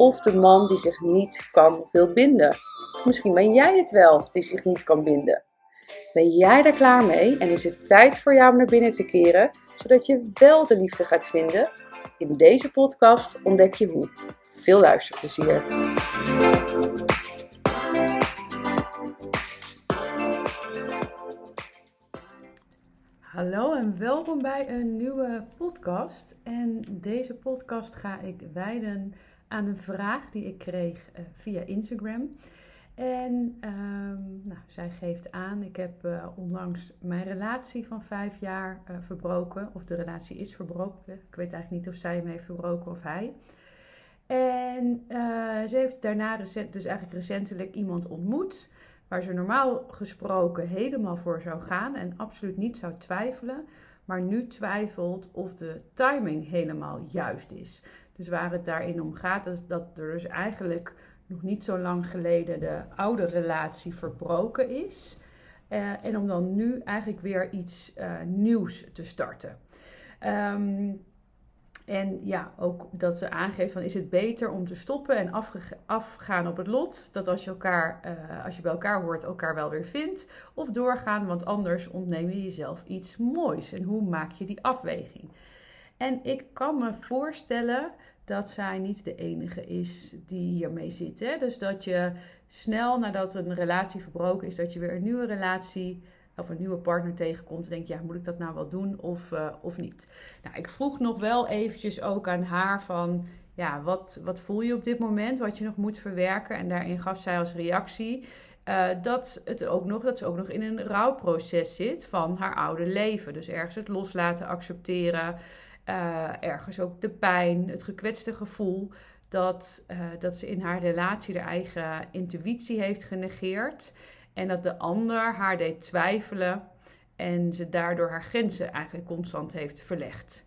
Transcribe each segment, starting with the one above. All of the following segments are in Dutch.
of de man die zich niet kan wil binden. Misschien ben jij het wel die zich niet kan binden. Ben jij daar klaar mee en is het tijd voor jou om naar binnen te keren, zodat je wel de liefde gaat vinden? In deze podcast ontdek je hoe. Veel luisterplezier. Hallo en welkom bij een nieuwe podcast. En deze podcast ga ik wijden aan een vraag die ik kreeg uh, via Instagram. En um, nou, zij geeft aan, ik heb uh, onlangs mijn relatie van vijf jaar uh, verbroken. Of de relatie is verbroken. Ik weet eigenlijk niet of zij hem heeft verbroken of hij. En ze heeft daarna recent, dus eigenlijk recentelijk iemand ontmoet waar ze normaal gesproken helemaal voor zou gaan en absoluut niet zou twijfelen, maar nu twijfelt of de timing helemaal juist is. Dus waar het daarin om gaat, is dat er dus eigenlijk nog niet zo lang geleden de oude relatie verbroken is. Uh, en om dan nu eigenlijk weer iets uh, nieuws te starten. Um, en ja, ook dat ze aangeeft van is het beter om te stoppen en afgaan op het lot. Dat als je, elkaar, uh, als je bij elkaar hoort, elkaar wel weer vindt. Of doorgaan, want anders ontneem je jezelf iets moois. En hoe maak je die afweging? En ik kan me voorstellen dat zij niet de enige is die hiermee zit. Hè? Dus dat je snel nadat een relatie verbroken is, dat je weer een nieuwe relatie of een nieuwe partner tegenkomt en denkt, ja, moet ik dat nou wel doen of, uh, of niet? Nou, ik vroeg nog wel eventjes ook aan haar van, ja, wat, wat voel je op dit moment, wat je nog moet verwerken? En daarin gaf zij als reactie uh, dat, het ook nog, dat ze ook nog in een rouwproces zit van haar oude leven. Dus ergens het loslaten, accepteren, uh, ergens ook de pijn, het gekwetste gevoel. Dat, dat ze in haar relatie de eigen intuïtie heeft genegeerd. En dat de ander haar deed twijfelen en ze daardoor haar grenzen eigenlijk constant heeft verlegd.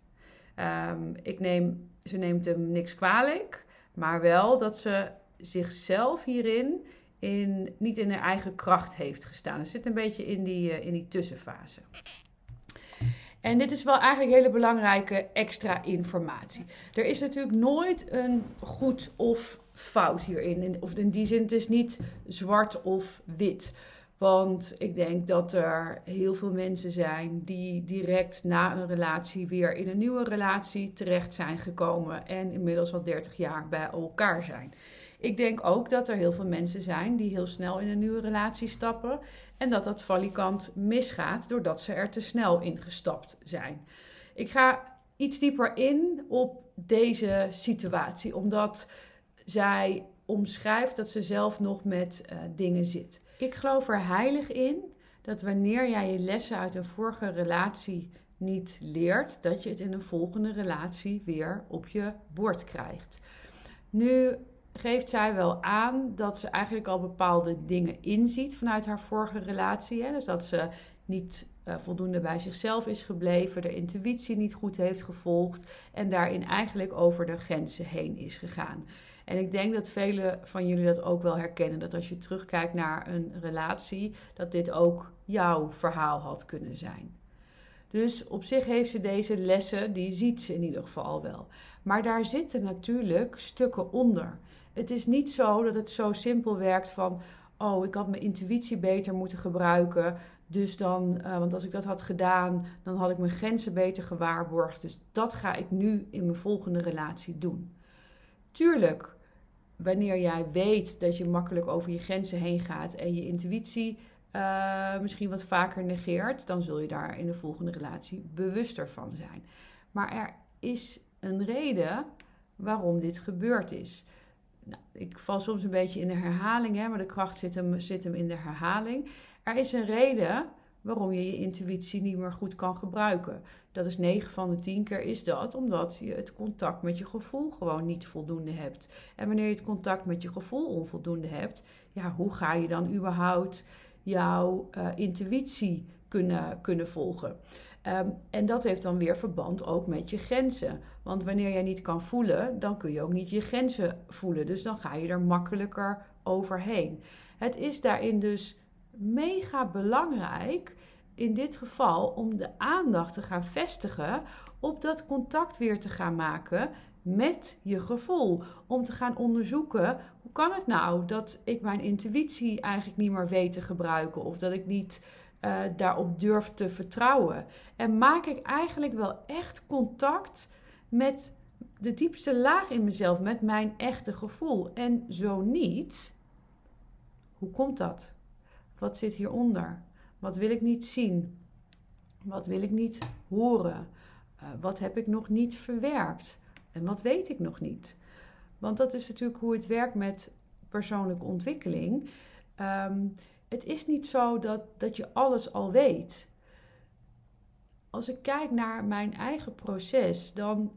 Um, ik neem, ze neemt hem niks kwalijk, maar wel dat ze zichzelf hierin in, niet in haar eigen kracht heeft gestaan. Ze zit een beetje in die, uh, in die tussenfase. En dit is wel eigenlijk hele belangrijke extra informatie. Er is natuurlijk nooit een goed of fout hierin. Of in die zin, het is niet zwart of wit. Want ik denk dat er heel veel mensen zijn die direct na een relatie weer in een nieuwe relatie terecht zijn gekomen en inmiddels al 30 jaar bij elkaar zijn. Ik denk ook dat er heel veel mensen zijn die heel snel in een nieuwe relatie stappen en dat dat valikant misgaat doordat ze er te snel in gestapt zijn. Ik ga iets dieper in op deze situatie, omdat zij omschrijft dat ze zelf nog met uh, dingen zit. Ik geloof er heilig in dat wanneer jij je lessen uit een vorige relatie niet leert, dat je het in een volgende relatie weer op je bord krijgt. Nu geeft zij wel aan dat ze eigenlijk al bepaalde dingen inziet vanuit haar vorige relatie. Hè? Dus dat ze niet uh, voldoende bij zichzelf is gebleven, de intuïtie niet goed heeft gevolgd en daarin eigenlijk over de grenzen heen is gegaan. En ik denk dat velen van jullie dat ook wel herkennen. Dat als je terugkijkt naar een relatie, dat dit ook jouw verhaal had kunnen zijn. Dus op zich heeft ze deze lessen, die ziet ze in ieder geval wel. Maar daar zitten natuurlijk stukken onder. Het is niet zo dat het zo simpel werkt van, oh, ik had mijn intuïtie beter moeten gebruiken. Dus dan, uh, want als ik dat had gedaan, dan had ik mijn grenzen beter gewaarborgd. Dus dat ga ik nu in mijn volgende relatie doen. Tuurlijk, wanneer jij weet dat je makkelijk over je grenzen heen gaat en je intuïtie uh, misschien wat vaker negeert, dan zul je daar in de volgende relatie bewuster van zijn. Maar er is een reden waarom dit gebeurd is. Nou, ik val soms een beetje in de herhaling, hè, maar de kracht zit hem, zit hem in de herhaling. Er is een reden waarom je je intuïtie niet meer goed kan gebruiken. Dat is 9 van de 10 keer is dat omdat je het contact met je gevoel gewoon niet voldoende hebt. En wanneer je het contact met je gevoel onvoldoende hebt, ja, hoe ga je dan überhaupt jouw uh, intuïtie kunnen, kunnen volgen? Um, en dat heeft dan weer verband ook met je grenzen. Want wanneer jij niet kan voelen, dan kun je ook niet je grenzen voelen. Dus dan ga je er makkelijker overheen. Het is daarin dus mega belangrijk in dit geval om de aandacht te gaan vestigen op dat contact weer te gaan maken met je gevoel. Om te gaan onderzoeken hoe kan het nou dat ik mijn intuïtie eigenlijk niet meer weet te gebruiken of dat ik niet uh, daarop durf te vertrouwen. En maak ik eigenlijk wel echt contact met de diepste laag in mezelf, met mijn echte gevoel. En zo niet, hoe komt dat? Wat zit hieronder? Wat wil ik niet zien? Wat wil ik niet horen? Uh, wat heb ik nog niet verwerkt? En wat weet ik nog niet? Want dat is natuurlijk hoe het werkt met persoonlijke ontwikkeling. Um, het is niet zo dat, dat je alles al weet. Als ik kijk naar mijn eigen proces, dan,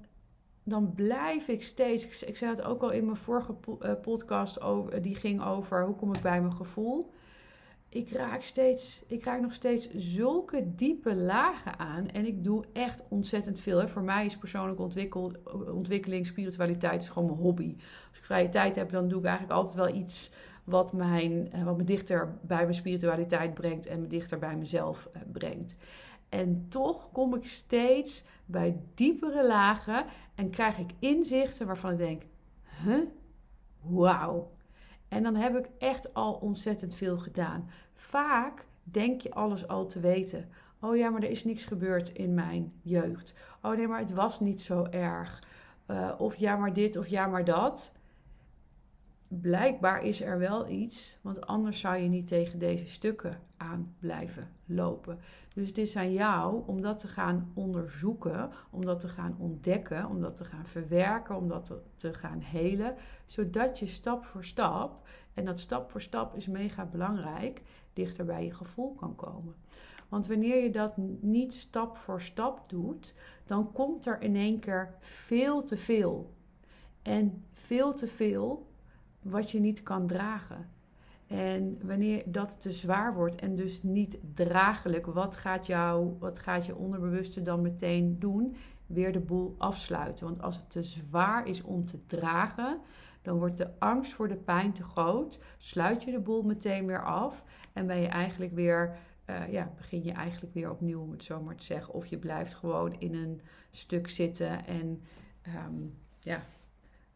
dan blijf ik steeds. Ik, zei het ook al in mijn vorige eh, podcast, over, die ging over hoe kom ik bij mijn gevoel ik raak, steeds, ik raak nog steeds zulke diepe lagen aan. En ik doe echt ontzettend veel. Hè. Voor mij is persoonlijke ontwikkeling, spiritualiteit is gewoon mijn hobby. Als ik vrije tijd heb, dan doe ik eigenlijk altijd wel iets wat, mijn, eh, wat me dichter bij mijn spiritualiteit brengt en me dichter bij mezelf eh, brengt. En toch kom ik steeds bij diepere lagen en krijg ik inzichten waarvan ik denk: huh? Wauw en dan heb ik echt al ontzettend veel gedaan. Vaak denk je alles al te weten. Oh ja, maar er is niks gebeurd in mijn jeugd. Oh nee, maar het was niet zo erg. Uh, of ja, maar dit of ja, maar dat blijkbaar is er wel iets, want anders zou je niet tegen deze stukken aan blijven lopen. Dus het is aan jou om dat te gaan onderzoeken, om dat te gaan ontdekken, om dat te gaan verwerken, om dat te, gaan helen, zodat je stap voor stap, en dat stap voor stap is mega belangrijk, dichter bij je gevoel kan komen. Want wanneer je dat niet stap voor stap doet, dan komt er in één keer veel te veel. En veel te veel wat je niet kan dragen. En wanneer dat te zwaar wordt en dus niet draaglijk, wat gaat, jou, wat gaat je onderbewuste dan meteen doen? Weer de boel afsluiten. Want als het te zwaar is om te dragen, dan wordt de angst voor de pijn te groot. Sluit je de boel meteen weer af en ben je eigenlijk weer, uh, ja, begin je eigenlijk weer opnieuw, om het zo maar te zeggen. Of je blijft gewoon in een stuk zitten en um, ja,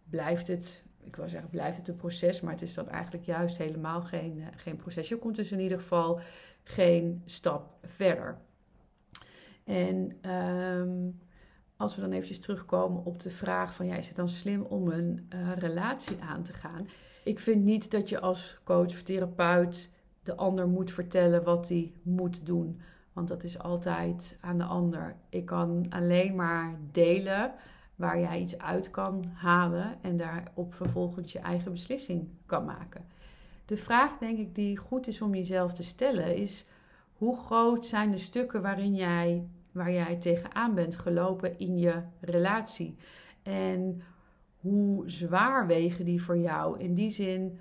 blijft het ik wil zeggen, blijft het een proces, maar het is dan eigenlijk juist helemaal geen, uh, geen proces. Je komt dus in ieder geval geen stap verder. En um, als we dan eventjes terugkomen op de vraag van, ja, is het dan slim om een uh, relatie aan te gaan? Ik vind niet dat je als coach of therapeut de ander moet vertellen wat hij moet doen. Want dat is altijd aan de ander. Ik kan alleen maar delen waar jij iets uit kan halen en daarop vervolgens je eigen beslissing kan maken. De vraag, denk ik, die goed is om jezelf te stellen, is hoe groot zijn de stukken waarin jij, waar jij tegenaan bent gelopen in je relatie? En hoe zwaar wegen die voor jou? In die zin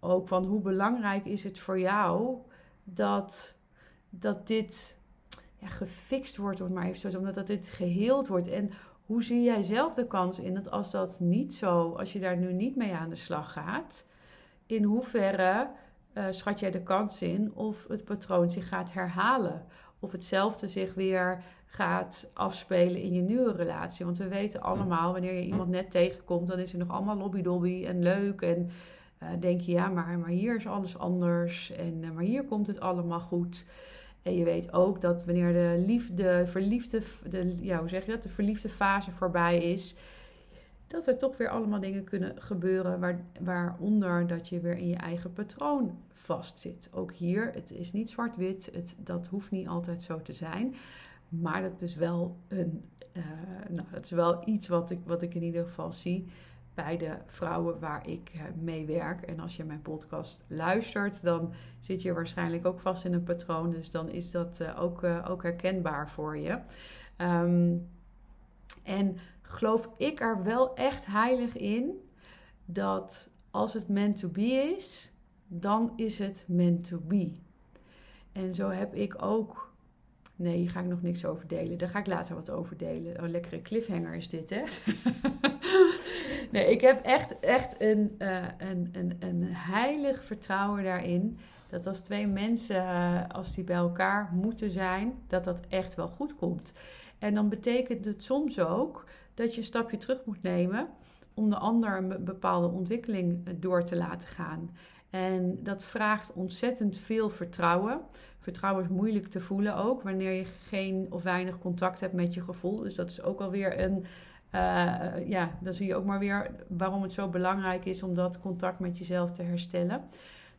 ook van hoe belangrijk is het voor jou dat, dat dit ja, gefixt wordt, maar even zo, omdat dat dit geheeld wordt. En hoe zie jij zelf de kans in dat als dat niet zo, als je daar nu niet mee aan de slag gaat, in hoeverre uh, schat jij de kans in of het patroon zich gaat herhalen? Of hetzelfde zich weer gaat afspelen in je nieuwe relatie. Want we weten allemaal, wanneer je iemand net tegenkomt, dan is er nog allemaal lobby-dobby en leuk. En uh, denk je, ja, maar, maar hier is alles anders. En uh, maar hier komt het allemaal goed. En je weet ook dat wanneer de liefde, verliefde, de, ja, hoe zeg je dat, de verliefde fase voorbij is, dat er toch weer allemaal dingen kunnen gebeuren waar, waaronder dat je weer in je eigen patroon vastzit. Ook hier, het is niet zwart-wit, dat hoeft niet altijd zo te zijn. Maar dat is wel, een, uh, nou, dat is wel iets wat ik, wat ik in ieder geval zie bij de vrouwen waar ik eh, mee werk. En als je mijn podcast luistert, dan zit je waarschijnlijk ook vast in een patroon. Dus dan is dat uh, ook, uh, ook herkenbaar voor je. Um, en geloof ik er wel echt heilig in dat als het meant to be is, dan is het meant to be. En zo heb ik ook. Nee, hier ga ik nog niks over delen. Daar ga ik later wat over delen. Oh, lekkere cliffhanger is dit, hè? nee, ik heb echt, echt een, uh, een, een, een heilig vertrouwen daarin. Dat als twee mensen, uh, als die bij elkaar moeten zijn, dat dat echt wel goed komt. En dan betekent het soms ook dat je een stapje terug moet nemen om de ander een bepaalde ontwikkeling eh, door te laten gaan. En dat vraagt ontzettend veel vertrouwen. Vertrouwen is moeilijk te voelen ook wanneer je geen of weinig contact hebt met je gevoel. Dus dat is ook alweer een. Uh, ja, dan zie je ook maar weer waarom het zo belangrijk is om dat contact met jezelf te herstellen.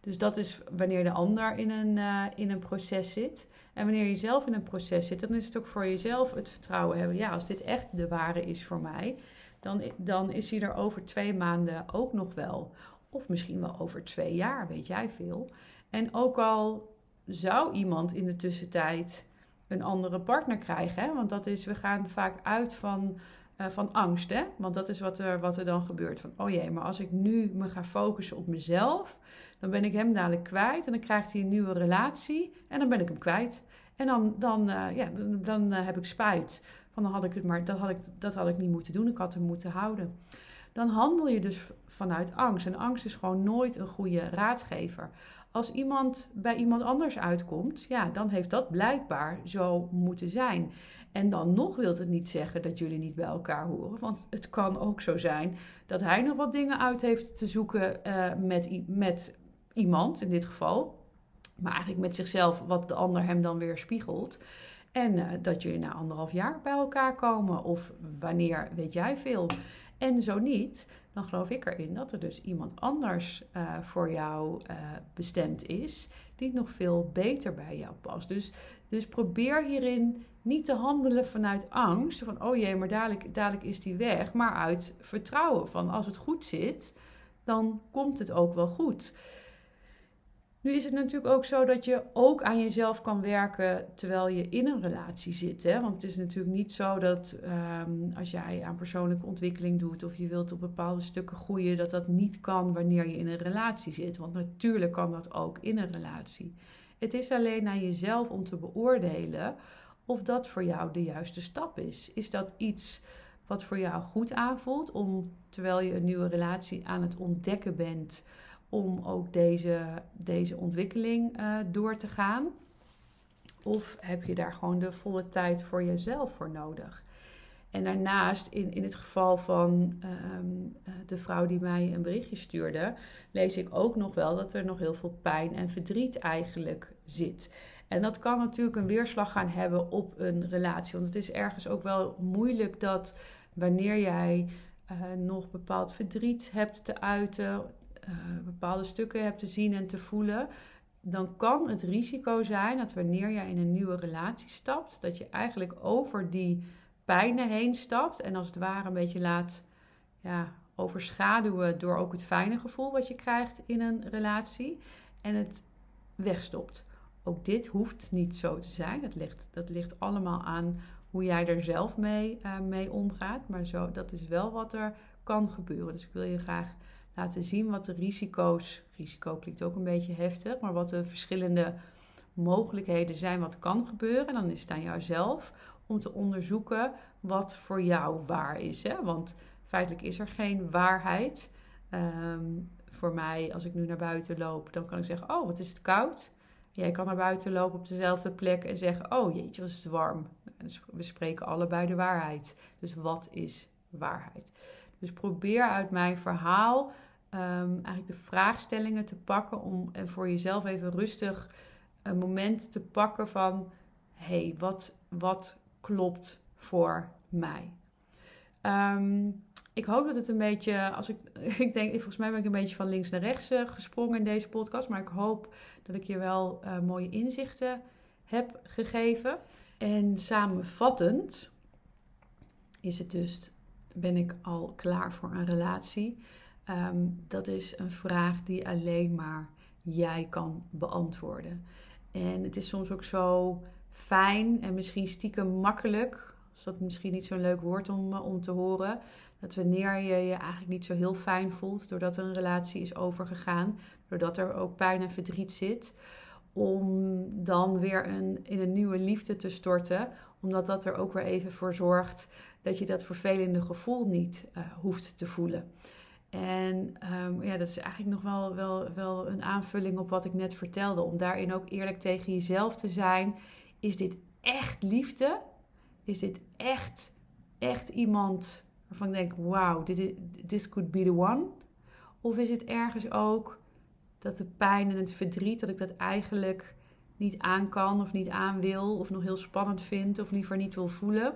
Dus dat is wanneer de ander in een, uh, in een proces zit. En wanneer je zelf in een proces zit, dan is het ook voor jezelf het vertrouwen hebben. Ja, als dit echt de ware is voor mij, dan, dan is hij er over twee maanden ook nog wel. Of misschien wel over twee jaar, weet jij veel. En ook al zou iemand in de tussentijd een andere partner krijgen, hè? want dat is, we gaan vaak uit van, uh, van angst, hè? want dat is wat er, wat er dan gebeurt. Van, oh jee, maar als ik nu me ga focussen op mezelf, dan ben ik hem dadelijk kwijt en dan krijgt hij een nieuwe relatie en dan ben ik hem kwijt. En dan, dan, uh, ja, dan, dan uh, heb ik spijt. Van dan had ik het maar, dat had ik, dat had ik niet moeten doen, ik had hem moeten houden. Dan handel je dus vanuit angst. En angst is gewoon nooit een goede raadgever. Als iemand bij iemand anders uitkomt, ja, dan heeft dat blijkbaar zo moeten zijn. En dan nog wil het niet zeggen dat jullie niet bij elkaar horen. Want het kan ook zo zijn dat hij nog wat dingen uit heeft te zoeken uh, met, met iemand, in dit geval. Maar eigenlijk met zichzelf, wat de ander hem dan weer spiegelt. En uh, dat jullie na anderhalf jaar bij elkaar komen. Of wanneer, weet jij veel. En zo niet, dan geloof ik erin dat er dus iemand anders uh, voor jou uh, bestemd is. Die nog veel beter bij jou past. Dus, dus probeer hierin niet te handelen vanuit angst. Van oh jee, maar dadelijk, dadelijk is die weg. Maar uit vertrouwen van als het goed zit, dan komt het ook wel goed. Nu is het natuurlijk ook zo dat je ook aan jezelf kan werken terwijl je in een relatie zit. Hè? Want het is natuurlijk niet zo dat um, als jij aan persoonlijke ontwikkeling doet of je wilt op bepaalde stukken groeien, dat dat niet kan wanneer je in een relatie zit. Want natuurlijk kan dat ook in een relatie. Het is alleen aan jezelf om te beoordelen of dat voor jou de juiste stap is. Is dat iets wat voor jou goed aanvoelt om terwijl je een nieuwe relatie aan het ontdekken bent? Om ook deze, deze ontwikkeling uh, door te gaan? Of heb je daar gewoon de volle tijd voor jezelf voor nodig? En daarnaast, in, in het geval van um, de vrouw die mij een berichtje stuurde, lees ik ook nog wel dat er nog heel veel pijn en verdriet eigenlijk zit. En dat kan natuurlijk een weerslag gaan hebben op een relatie. Want het is ergens ook wel moeilijk dat wanneer jij uh, nog bepaald verdriet hebt te uiten, uh, bepaalde stukken hebt te zien en te voelen, dan kan het risico zijn dat wanneer jij in een nieuwe relatie stapt, dat je eigenlijk over die pijnen heen stapt en als het ware een beetje laat ja, overschaduwen door ook het fijne gevoel wat je krijgt in een relatie en het wegstopt. Ook dit hoeft niet zo te zijn. Dat ligt, dat ligt allemaal aan hoe jij er zelf mee, uh, mee omgaat. Maar zo, dat is wel wat er kan gebeuren. Dus ik wil je graag laten zien wat de risico's, risico klinkt ook een beetje heftig, maar wat de verschillende mogelijkheden zijn wat kan gebeuren. En dan is het aan jou zelf om te onderzoeken wat voor jou waar is. Hè? Want feitelijk is er geen waarheid. Um, voor mij, als ik nu naar buiten loop, dan kan ik zeggen: Oh, wat is het koud? Jij kan naar buiten lopen op dezelfde plek en zeggen: Oh jeetje, wat is het warm. Dus we spreken allebei de waarheid. Dus wat is waarheid? Dus probeer uit mijn verhaal um, eigenlijk de vraagstellingen te pakken om en voor jezelf even rustig een moment te pakken van hé, hey, wat, wat klopt voor mij? Um, ik hoop dat het een beetje, als ik, ik denk, volgens mij ben ik een beetje van links naar rechts uh, gesprongen in deze podcast, maar ik hoop dat ik je wel uh, mooie inzichten heb gegeven. En samenvattend is het dus ben ik al klaar voor een relatie? Ehm, dat is een vraag die alleen maar jij kan beantwoorden. En het is soms ook zo fijn en misschien stiekem makkelijk, als dat misschien niet zo'n leuk woord om, eh, om te horen, dat wanneer je je eigenlijk niet zo heel fijn voelt doordat een relatie is overgegaan, doordat er ook pijn en verdriet zit, om dan weer een, in een nieuwe liefde te storten, omdat dat er ook weer even voor zorgt dat je dat vervelende gevoel niet uh, hoeft te voelen. En um, ja, dat is eigenlijk nog wel, wel, wel een aanvulling op wat ik net vertelde. Om daarin ook eerlijk tegen jezelf te zijn. Is dit echt liefde? Is dit echt, echt iemand waarvan ik denk: wauw, this could be the one? Of is het ergens ook dat de pijn en het verdriet, dat ik dat eigenlijk niet aan kan of niet aan wil, of nog heel spannend vind of liever niet wil voelen?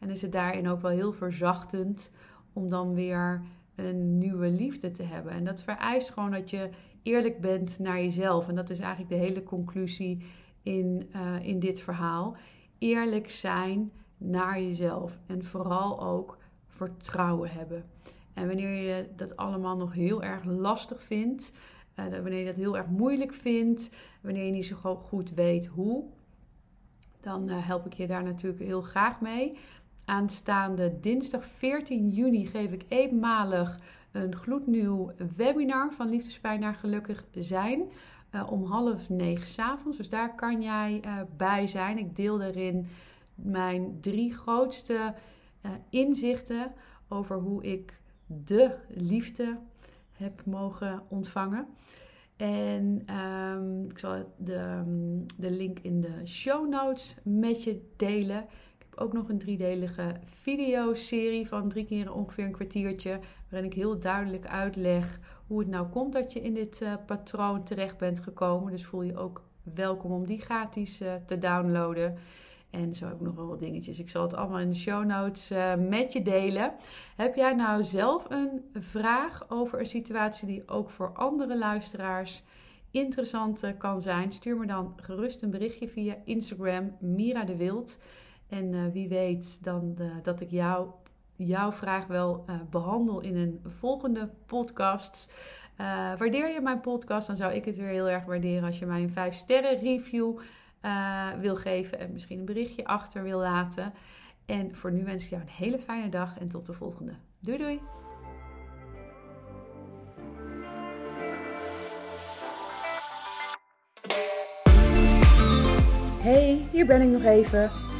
En is het daarin ook wel heel verzachtend om dan weer een nieuwe liefde te hebben. En dat vereist gewoon dat je eerlijk bent naar jezelf. En dat is eigenlijk de hele conclusie in, uh, in dit verhaal. Eerlijk zijn naar jezelf. En vooral ook vertrouwen hebben. En wanneer je dat allemaal nog heel erg lastig vindt, uh, wanneer je dat heel erg moeilijk vindt, wanneer je niet zo goed weet hoe, dan uh, help ik je daar natuurlijk heel graag mee. Aanstaande dinsdag 14 juni geef ik eenmalig een gloednieuw webinar van Liefdespijn naar Gelukkig Zijn. Uh, om half negen s'avonds. Dus daar kan jij uh, bij zijn. Ik deel daarin mijn drie grootste uh, inzichten over hoe ik de liefde heb mogen ontvangen. En um, ik zal de, de link in de show notes met je delen ook nog een driedelige videoserie van drie keer ongeveer een kwartiertje. Waarin ik heel duidelijk uitleg hoe het nou komt dat je in dit uh, patroon terecht bent gekomen. Dus voel je ook welkom om die gratis uh, te downloaden. En zo heb ik nog wel wat dingetjes. Ik zal het allemaal in de show notes uh, met je delen. Heb jij nou zelf een vraag over een situatie die ook voor andere luisteraars interessant kan zijn? Stuur me dan gerust een berichtje via Instagram Mira de Wild. En uh, wie weet dan uh, dat ik jou, jouw vraag wel uh, behandel in een volgende podcast. waardeer je mijn podcast, dan zou ik het weer heel erg waarderen als je mij een 5 sterren review wil geven en misschien een berichtje achter wil laten. En voor nu wens ik jou een hele fijne dag en tot de volgende. Doei doei! Hey, hier ben ik nog even.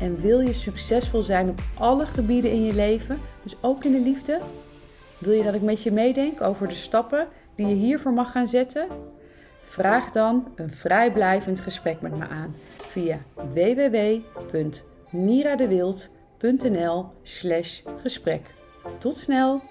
En wil je succesvol zijn op alle gebieden in je leven, dus ook in de liefde? Wil je dat ik met je meedenk over de stappen die je hiervoor mag gaan zetten? Vraag dan een vrijblijvend gesprek met me aan via www.miradewild.nl/gesprek. Tot snel!